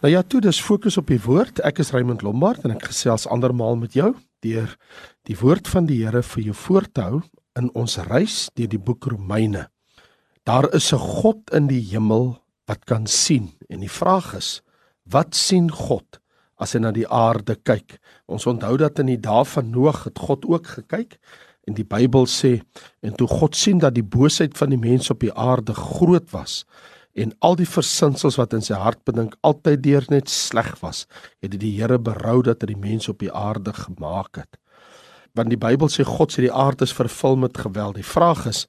Nou ja, toe dis fokus op die woord. Ek is Raymond Lombard en ek gesels andermaal met jou deur die woord van die Here vir jou voorthou in ons reis deur die boek Romeine. Daar is 'n God in die hemel wat kan sien en die vraag is, wat sien God as hy na die aarde kyk? Ons onthou dat in die dae van Noag het God ook gekyk en die Bybel sê en toe God sien dat die boosheid van die mense op die aarde groot was, en al die versinsels wat in sy hart bedink altyd deur net sleg was, het die Here berou dat hy die mense op die aarde gemaak het. Want die Bybel sê God sê die aarde is vervul met geweld. Die vraag is,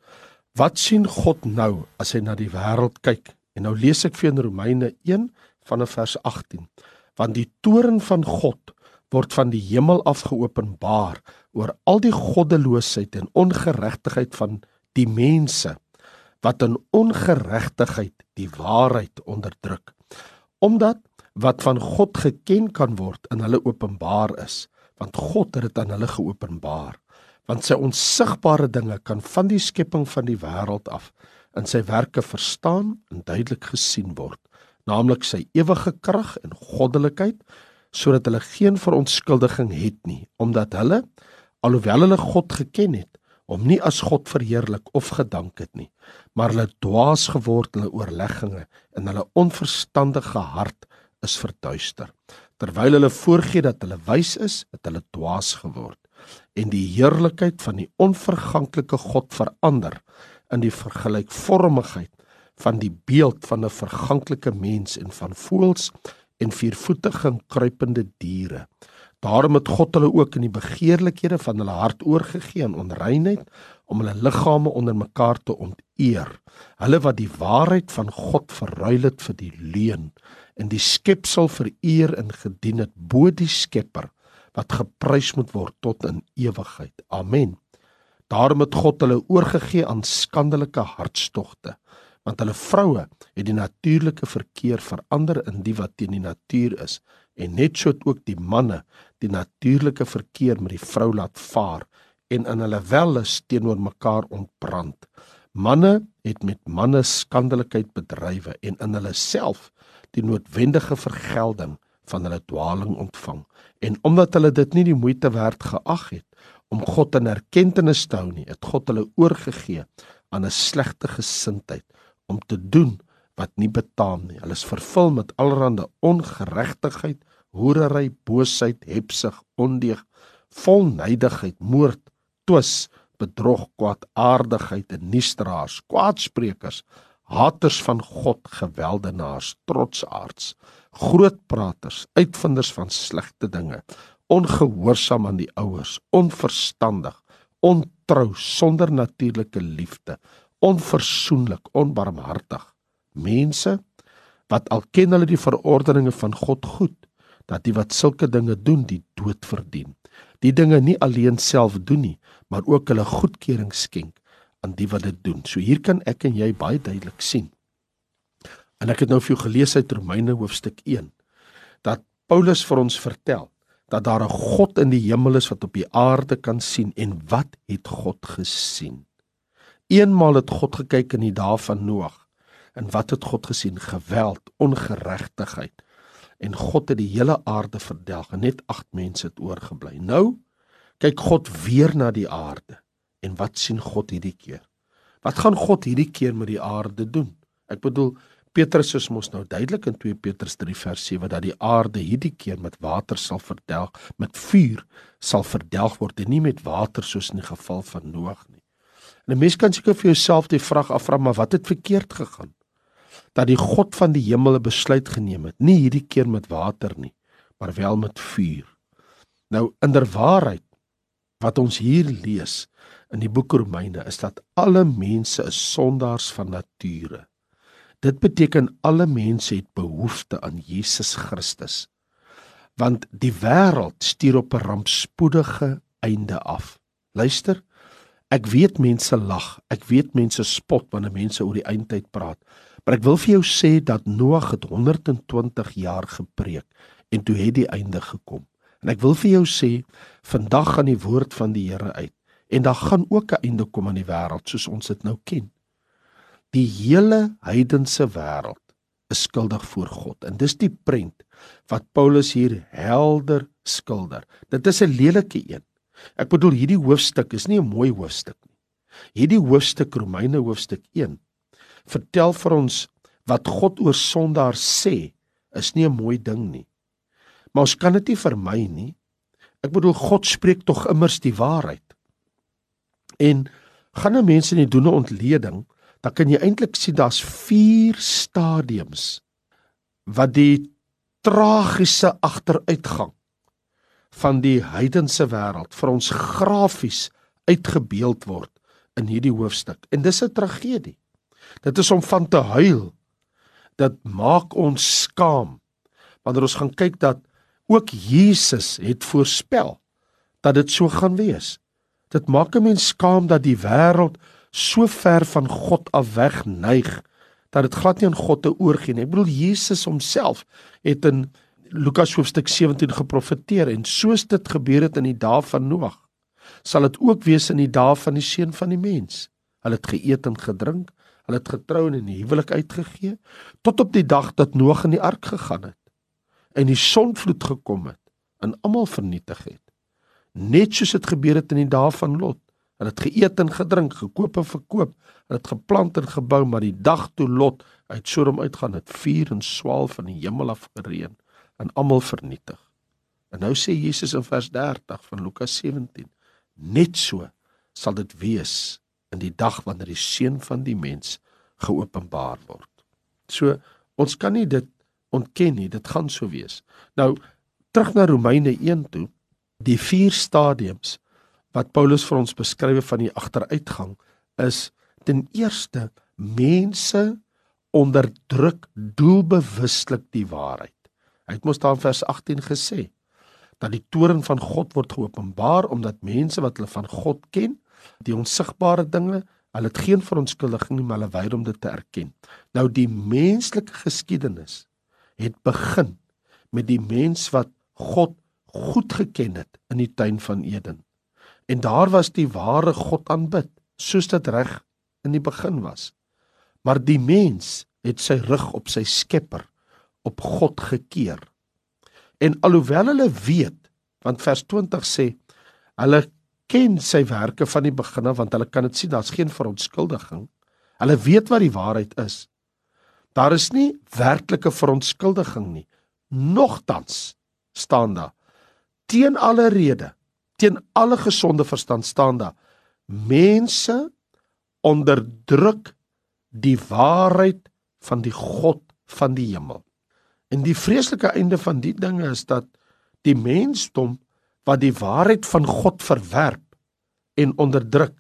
wat sien God nou as hy na die wêreld kyk? En nou lees ek vir in Romeine 1 vanaf vers 18. Want die toorn van God word van die hemel af geopenbaar oor al die goddeloosheid en ongeregtigheid van die mense wat in ongeregtigheid die waarheid onderdruk omdat wat van God geken kan word in hulle openbaar is want God het dit aan hulle geopenbaar want sy onsigbare dinge kan van die skepping van die wêreld af in sy werke verstaan en duidelik gesien word naamlik sy ewige krag en goddelikheid sodat hulle geen verontskuldiging het nie omdat hulle alhoewel hulle God geken het om nie as God verheerlik of gedank het nie, maar hulle dwaas geword hulle oorlegginge en hulle onverstandige hart is verduister. Terwyl hulle voorgee dat hulle wys is, het hulle dwaas geword en die heerlikheid van die onverganklike God verander in die vergelykvormigheid van die beeld van 'n verganklike mens en van voëls en viervoetige en kruipende diere. Daarom het God hulle ook in die begeerlikhede van hulle hart oorgegee aan onreinheid om hulle liggame onder mekaar te onteer. Hulle wat die waarheid van God verruil het vir die leuen en die skepsel vereer en gedien het bo die Skepper wat geprys moet word tot in ewigheid. Amen. Daarom het God hulle oorgegee aan skandelike hartstogte want hulle vroue het die natuurlike verkeer verander in die wat teen die natuur is en net so ook die manne die natuurlike verkeer met die vrou laat vaar en in hulle welles teenoor mekaar ontbrand. Manne het met manne skandelikheid bedrywe en in hulle self die noodwendige vergelding van hulle dwaling ontvang. En omdat hulle dit nie die moeite werd geag het om God in erkenning te hou nie, het God hulle oorgegee aan 'n slegte gesindheid om te doen wat nie betaam nie. Hulle is vervul met allerlei ongeregtigheid, hoerery, boosheid, hebsug, ondeug, volnydigheid, moord, twis, bedrog, kwaadaardigheid en nuustraars, kwaadsprekers, haters van God, geweldenaars, trotsaards, grootpraters, uitvinders van slegte dinge, ongehoorsaam aan die ouers, onverstandig, ontrou, sonder natuurlike liefde, onversoenlik, onbarmhartig. Mense wat al ken hulle die verordeninge van God goed, dat die wat sulke dinge doen, die dood verdien. Die dinge nie alleen self doen nie, maar ook hulle goedkeuring skenk aan die wat dit doen. So hier kan ek en jy baie duidelik sien. En ek het nou vir jou gelees uit Romeine hoofstuk 1 dat Paulus vir ons vertel dat daar 'n God in die hemel is wat op die aarde kan sien en wat het God gesien? Eenmaal het God gekyk in die dae van Noag. En wat het God gesien? Geweld, ongeregtigheid. En God het die hele aarde verdelg en net 8 mense het oorgebly. Nou kyk God weer na die aarde. En wat sien God hierdie keer? Wat gaan God hierdie keer met die aarde doen? Ek bedoel Petrus is mos nou duidelik in 2 Petrus 3 vers 7 dat die aarde hierdie keer met water sal verdelg, met vuur sal verdelg word en nie met water soos in die geval van Noag nie. En 'n mens kan seker vir jouself die vraag afvra, maar wat het verkeerd gegaan? Dat die God van die hemel 'n besluit geneem het, nie hierdie keer met water nie, maar wel met vuur. Nou inderwaarheid wat ons hier lees in die boek Romeine is dat alle mense is sondaars van nature. Dit beteken alle mense het behoefte aan Jesus Christus. Want die wêreld stuur op 'n rampspoedige einde af. Luister, Ek weet mense lag, ek weet mense spot wanneer mense oor die eindtyd praat. Maar ek wil vir jou sê dat Noag het 120 jaar gepreek en toe het die einde gekom. En ek wil vir jou sê, vandag gaan die woord van die Here uit en daar gaan ook 'n einde kom aan die wêreld soos ons dit nou ken. Die hele heidense wêreld is skuldig voor God en dis die prent wat Paulus hier helder skilder. Dit is 'n lelike een. Ek bedoel hierdie hoofstuk is nie 'n mooi hoofstuk nie. Hierdie hoofstuk Romeine hoofstuk 1 vertel vir ons wat God oor sondaars sê, is nie 'n mooi ding nie. Maar ons kan dit nie vermy nie. Ek bedoel God spreek tog immers die waarheid. En gaan 'n mens in die doene ontleding, dan kan jy eintlik sien daar's 4 stadiums wat die tragiese agteruitgang van die heidense wêreld vir ons grafies uitgebeeld word in hierdie hoofstuk. En dis 'n tragedie. Dit is om van te huil. Dit maak ons skaam wanneer ons gaan kyk dat ook Jesus het voorspel dat dit so gaan wees. Dit maak 'n mens skaam dat die wêreld so ver van God af weg neig dat dit glad nie aan God te oorgee nie. Ek bedoel Jesus homself het in Lukas hoofstuk 17 geprofeteer en soos dit gebeur het in die dae van Noag, sal dit ook wees in die dae van die seun van die mens. Hulle het geëet en gedrink, hulle het getrou en in die huwelik uitgegee tot op die dag dat Noag in die ark gegaan het en die sonvloed gekom het en almal vernietig het. Net soos dit gebeur het in die dae van Lot. Hulle het geëet en gedrink, gekoop en verkoop, hulle het geplant en gebou, maar die dag toe Lot uit Sodom uitgaan, het vuur en swaal van die hemel af gereën en almal vernietig. En nou sê Jesus in vers 30 van Lukas 17: Net so sal dit wees in die dag wanneer die seun van die mens geopenbaar word. So ons kan nie dit ontken nie, dit gaan so wees. Nou terug na Romeine 1 toe, die vier stadiums wat Paulus vir ons beskryf van die agteruitgang is ten eerste mense onderdruk doelbewuslik die waarheid. Hy het mos daar in vers 18 gesê dat die toorn van God word geopenbaar omdat mense wat hulle van God ken, die onsigbare dinge, hulle het geen verontskuldiging nie, maar hulle weier om dit te erken. Nou die menslike geskiedenis het begin met die mens wat God goed geken het in die tuin van Eden. En daar was die ware God aanbid, soos dit reg in die begin was. Maar die mens het sy rug op sy Skepper, op God gekeer. En alhoewel hulle weet, want vers 20 sê, hulle ken sy werke van die begin af want hulle kan dit sien, daar's geen verontskuldiging. Hulle weet wat die waarheid is. Daar is nie werklike verontskuldiging nie. Nogtans staan daar teen alle rede teen alle gesonde verstand staan daar mense onderdruk die waarheid van die God van die hemel. En die vreeslike einde van die dinge is dat die mensdom wat die waarheid van God verwerp en onderdruk,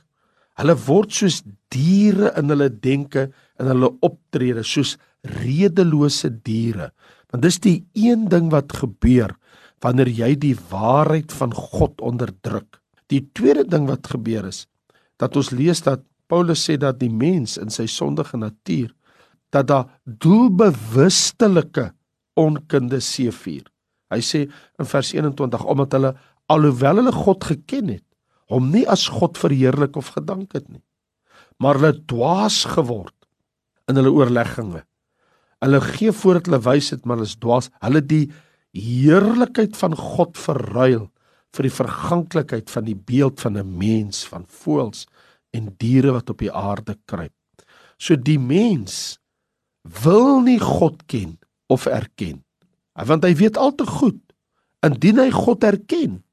hulle word soos diere in hulle denke en hulle optrede, soos redelose diere. Want dis die een ding wat gebeur wanneer jy die waarheid van God onderdruk. Die tweede ding wat gebeur is dat ons lees dat Paulus sê dat die mens in sy sondige natuur dat daar doelbewustelike onkunde seefuur. Hy sê in vers 21 omdat hulle alhoewel hulle God geken het, hom nie as God verheerlik of gedank het nie, maar hulle dwaas geword in hulle oorlegginge. Hulle gee voordat hulle wys het, maar hulle is dwaas. Hulle die heerlikheid van God verruil vir die verganklikheid van die beeld van 'n mens, van voëls en diere wat op die aarde kruip. So die mens wil nie God ken of erken. Want hy weet al te goed indien hy God erken,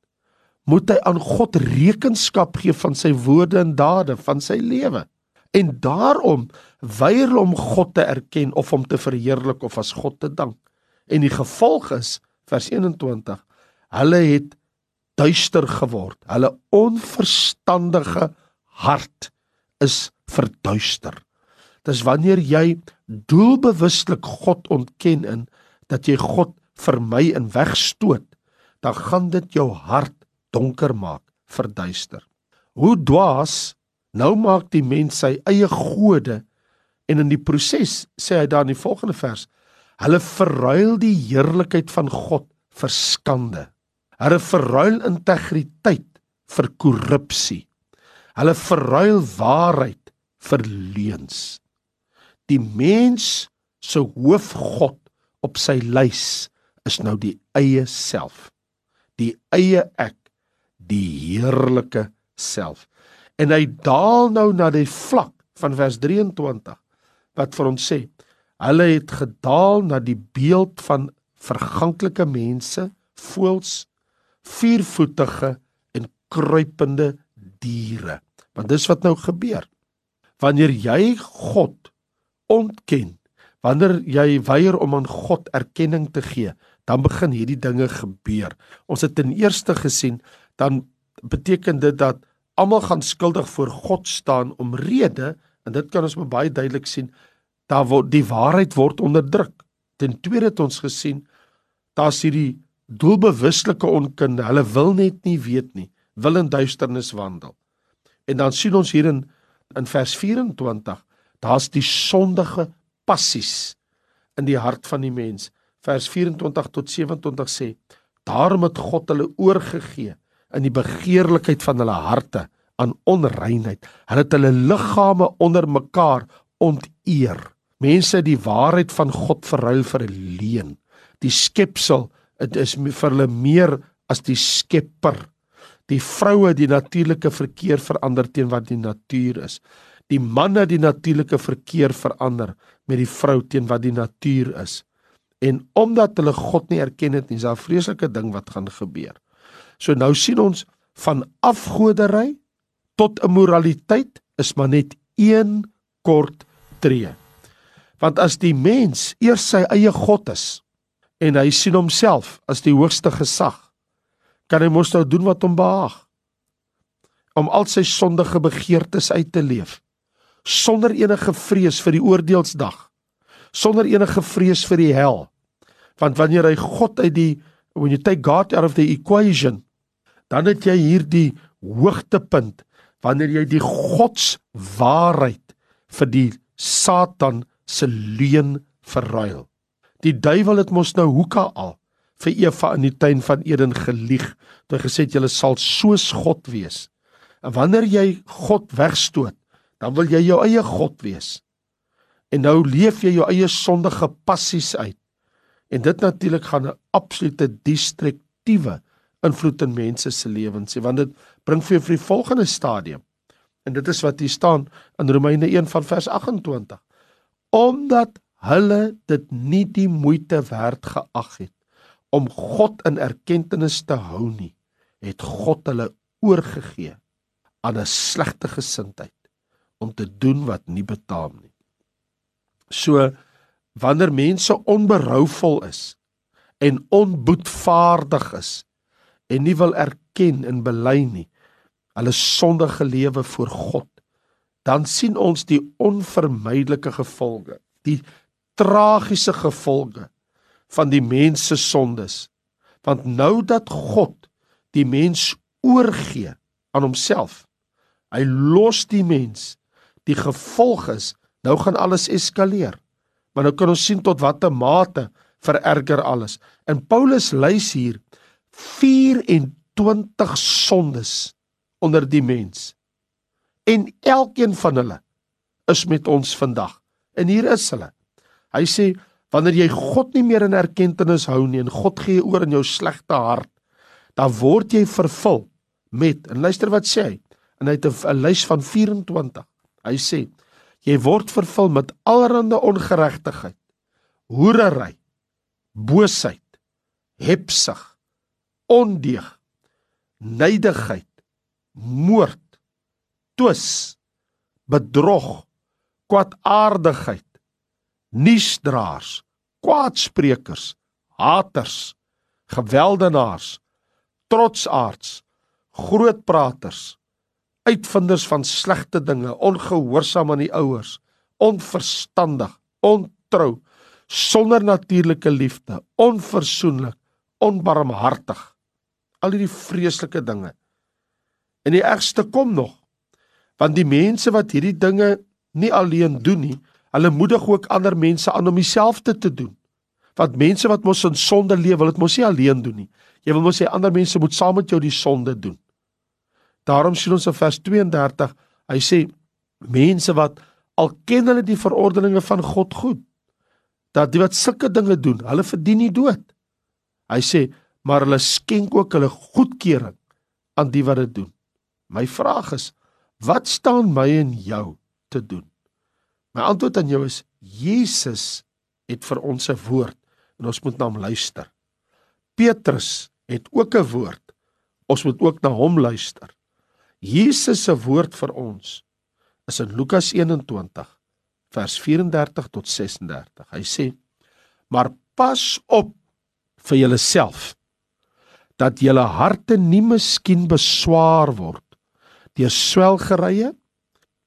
moet hy aan God rekenskap gee van sy woorde en dade, van sy lewe. En daarom weier hom God te erken of hom te verheerlik of as God te dank. En die gevolg is vers 21 hulle het duister geword hulle onverstandige hart is verduister dis wanneer jy doelbewuslik God ontken in dat jy God vermy en wegstoot dan gaan dit jou hart donker maak verduister hoe dwaas nou maak die mens sy eie gode en in die proses sê hy dan in die volgende vers Hulle verruil die heerlikheid van God vir skande. Hulle verruil integriteit vir korrupsie. Hulle verruil waarheid vir leuns. Die mens se hoofgod op sy lys is nou die eie self. Die eie ek, die heerlike self. En hy daal nou na die vlak van vers 23 wat vir ons sê hulle het gedaal na die beeld van verganklike mense, voëls, viervoetige en kruipende diere. Want dis wat nou gebeur. Wanneer jy God ontken, wanneer jy weier om aan God erkenning te gee, dan begin hierdie dinge gebeur. Ons het ten eerste gesien dan beteken dit dat almal gaan skuldig voor God staan omrede en dit kan ons baie duidelik sien daar word die waarheid word onderdruk. Ten tweede het ons gesien daar's hierdie doelbewuslike onkunde. Hulle wil net nie weet nie, wil in duisternis wandel. En dan sien ons hier in in vers 24, daar's die sondige passies in die hart van die mens. Vers 24 tot 27 sê: Daarom het God hulle oorgegee in die begeerlikheid van hulle harte aan onreinheid. Hulle het hulle liggame onder mekaar onteer. Mense die waarheid van God verruil vir 'n leuen. Die skepsel, is vir hulle meer as die skepper. Die vroue die natuurlike verkeer verander teen wat die natuur is. Die manne die natuurlike verkeer verander met die vrou teen wat die natuur is. En omdat hulle God nie erken het nie, is daar 'n vreeslike ding wat gaan gebeur. So nou sien ons van afgodery tot immoraliteit is maar net een kort tree. Want as die mens eers sy eie god is en hy sien homself as die hoogste gesag, kan hy mos nou doen wat hom behaag om al sy sondige begeertes uit te leef sonder enige vrees vir die oordeelsdag, sonder enige vrees vir die hel. Want wanneer hy God uit die when you take God out of the equation, dan het jy hierdie hoogtepunt wanneer jy die godswaarheid vir die Satan se leuen verruil. Die duiwel het mos nou hoeka al vir Eva in die tuin van Eden gelieg. Hy gesê het jy sal soos God wees. En wanneer jy God wegstoot, dan wil jy jou eie God wees. En nou leef jy jou eie sondige passies uit. En dit natuurlik gaan 'n absolute destruktiewe invloed in mense se lewens hê, want dit bring vir jou vir die volgende stadium. En dit is wat hier staan in Romeine 1 van vers 28 omdat hulle dit nie die moeite werd geag het om God in erkenning te hou nie, het God hulle oorgegee aan 'n slegte gesindheid om te doen wat nie betaam nie. So wanneer mense onberouvol is en onboetvaardig is en nie wil erken en bely nie hulle sondige lewe voor God dan sien ons die onvermydelike gevolge, die tragiese gevolge van die mens se sondes. Want nou dat God die mens oorgee aan homself, hy los die mens, die gevolg is nou gaan alles eskaleer. Maar nou kan ons sien tot watter mate vererger alles. En Paulus lys hier 24 sondes onder die mens en elkeen van hulle is met ons vandag. En hier is hulle. Hy sê wanneer jy God nie meer in erkenning hou nie en God gee oor in jou slegte hart, dan word jy vervul met en luister wat sê hy. En hy het 'n lys van 24. Hy sê jy word vervul met allerlei ongeregtigheid, hoerery, boosheid, hebsug, ondeug, nydigheid, moord twis, bedrog, kwaadaardigheid, nuusdraers, kwaadsprekers, haters, geweldenaars, trotsaards, grootpraters, uitvinders van slegte dinge, ongehoorsaam aan die ouers, onverstandig, ontrou, sonder natuurlike liefde, onversoenlik, onbarmhartig. Al hierdie vreeslike dinge. En die ergste kom nog want die mense wat hierdie dinge nie alleen doen nie, hulle moedig ook ander mense aan om dieselfde te doen. Want mense wat mos in sonde leef, wil dit mos nie alleen doen nie. Jy wil mos sê ander mense moet saam met jou die sonde doen. Daarom sien ons in vers 32, hy sê mense wat al ken hulle die verordeninge van God goed, dat die wat sulke dinge doen, hulle verdien nie dood. Hy sê, maar hulle skenk ook hulle goedkeuring aan die wat dit doen. My vraag is, wat staan my en jou te doen? My antwoord aan jou is Jesus het vir ons 'n woord en ons moet na hom luister. Petrus het ook 'n woord. Ons moet ook na hom luister. Jesus se woord vir ons is in Lukas 21 vers 34 tot 36. Hy sê: "Maar pas op vir julleself dat julle harte nie miskien beswaar word deur swelgerye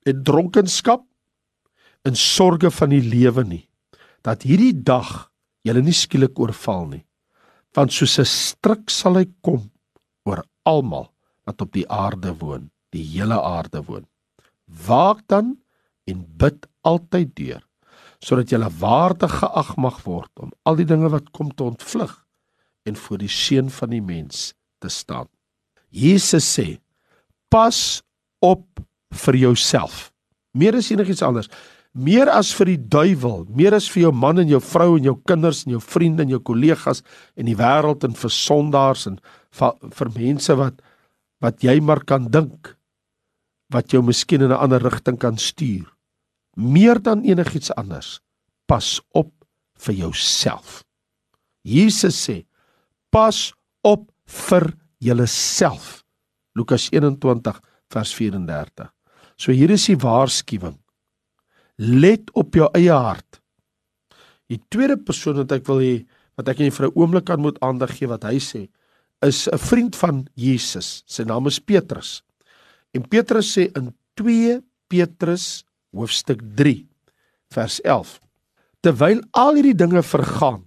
en dronkenskap en sorge van die lewe nie dat hierdie dag julle nie skielik oorval nie want soos 'n stryk sal hy kom oor almal wat op die aarde woon die hele aarde woon. Waak dan en bid altyd deur sodat jy waardig geag mag word om al die dinge wat kom te ontvlug en voor die seun van die mens te staan. Jesus sê: Pas op vir jouself. Meer as enigiets anders. Meer as vir die duiwel, meer as vir jou man en jou vrou en jou kinders en jou vriende en jou kollegas en die wêreld en vir sondaars en vir, vir mense wat wat jy maar kan dink wat jou miskien in 'n ander rigting kan stuur. Meer dan enigiets anders, pas op vir jouself. Jesus sê: Pas op vir jouself. Lukas 21 vers 34. So hier is die waarskuwing. Let op jou eie hart. Die tweede persoon wat ek wil hê wat ek net vir 'n oomblik aan moet aandag gee wat hy sê is 'n vriend van Jesus. Sy naam is Petrus. En Petrus sê in 2 Petrus hoofstuk 3 vers 11 Terwyl al hierdie dinge vergaan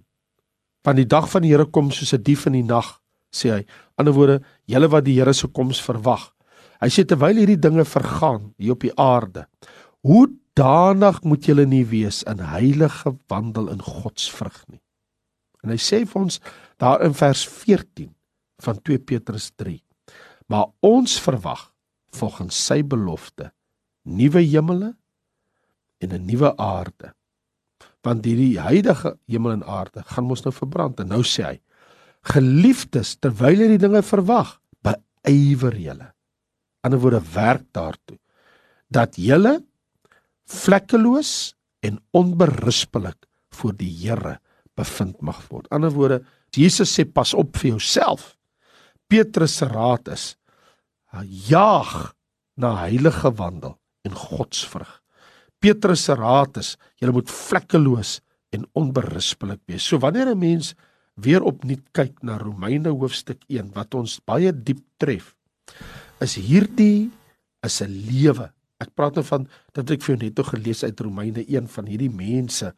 van die dag van die Here kom soos 'n dief in die nag sê hy. Ander woorde julle wat die Here se koms verwag. Hy sê terwyl hierdie dinge vergaan hier op die aarde hoe danig moet julle nie wees in heilige wandel in God se vrug nie? En hy sê vir ons daar in vers 14 van 2 Petrus 3 maar ons verwag volgens sy belofte nuwe hemele en 'n nuwe aarde. Want hierdie huidige hemel en aarde gaan mos nou verbrand en nou sê hy: Geliefdes, terwyl jy die dinge verwag, beywer julle. 'n woorde werk daartoe dat julle vlekkeloos en onberispelik voor die Here bevind mag word. 'n woorde, Jesus sê pas op vir jouself. Petrus se raad is: jaag na heilige wandel en godsvrug. Petrus se raad is: jy moet vlekkeloos en onberispelik wees. So wanneer 'n mens weer opnuut kyk na Romeine hoofstuk 1 wat ons baie diep tref, is hierdie is 'n lewe. Ek praat nou van dat ek vir jou net toe gelees uit Romeine 1 van hierdie mense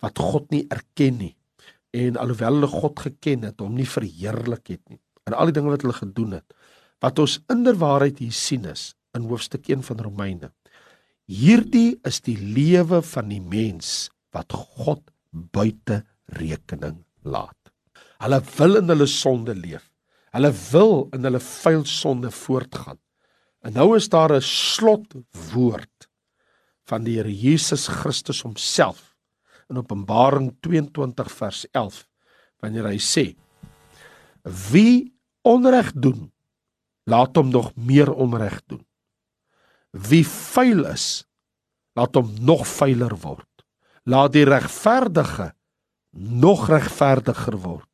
wat God nie erken nie en alhoewel hulle God geken het, hom nie verheerlik het nie. En al die dinge wat hulle gedoen het, wat ons inderwaarheid hier sien is in hoofstuk 1 van Romeine. Hierdie is die lewe van die mens wat God buite rekening laat. Hulle wil in hulle sonde leef. Hulle wil in hulle vuil sonde voortgaan. En nou is daar 'n slotwoord van die Here Jesus Christus homself in Openbaring 22 vers 11 wanneer hy sê: Wie onreg doen, laat hom nog meer onreg doen. Wie vuil is, laat hom nog vuiler word. Laat die regverdige nog regverdiger word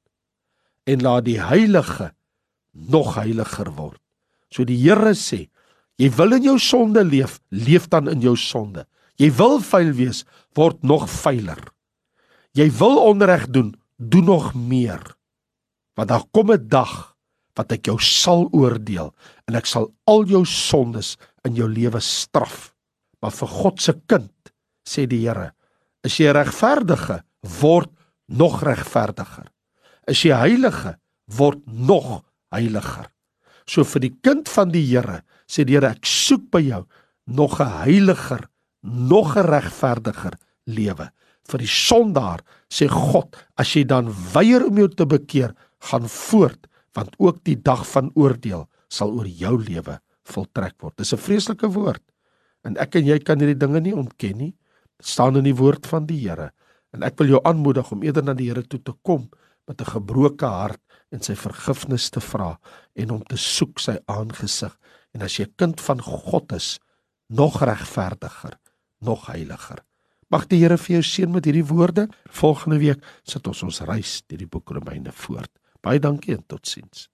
en laat die heilige nog heiliger word. So die Here sê, jy wil in jou sonde leef, leef dan in jou sonde. Jy wil vuil wees, word nog vuiler. Jy wil onreg doen, doen nog meer. Want daar kom 'n dag wat ek jou sal oordeel en ek sal al jou sondes in jou lewe straf. Maar vir God se kind sê die Here, is jy regverdige, word nog regverdiger. Is jy heilige, word nog heiliger. So vir die kind van die Here sê die Here, ek soek by jou nog 'n heiliger, nog 'n regverdiger lewe. Vir die sondaar sê God, as jy dan weier om jou te bekeer, gaan voort want ook die dag van oordeel sal oor jou lewe voltrek word. Dis 'n vreeslike woord. En ek en jy kan hierdie dinge nie ontken nie. Dit staan in die woord van die Here. En ek wil jou aanmoedig om eerder na die Here toe te kom met 'n gebroke hart en sy vergifnis te vra en om te soek sy aangesig en as jy kind van God is nog regverdiger nog heiliger mag die Here vir jou seën met hierdie woorde volgende week sit ons ons reis deur die boek Romeine voort baie dankie en totsiens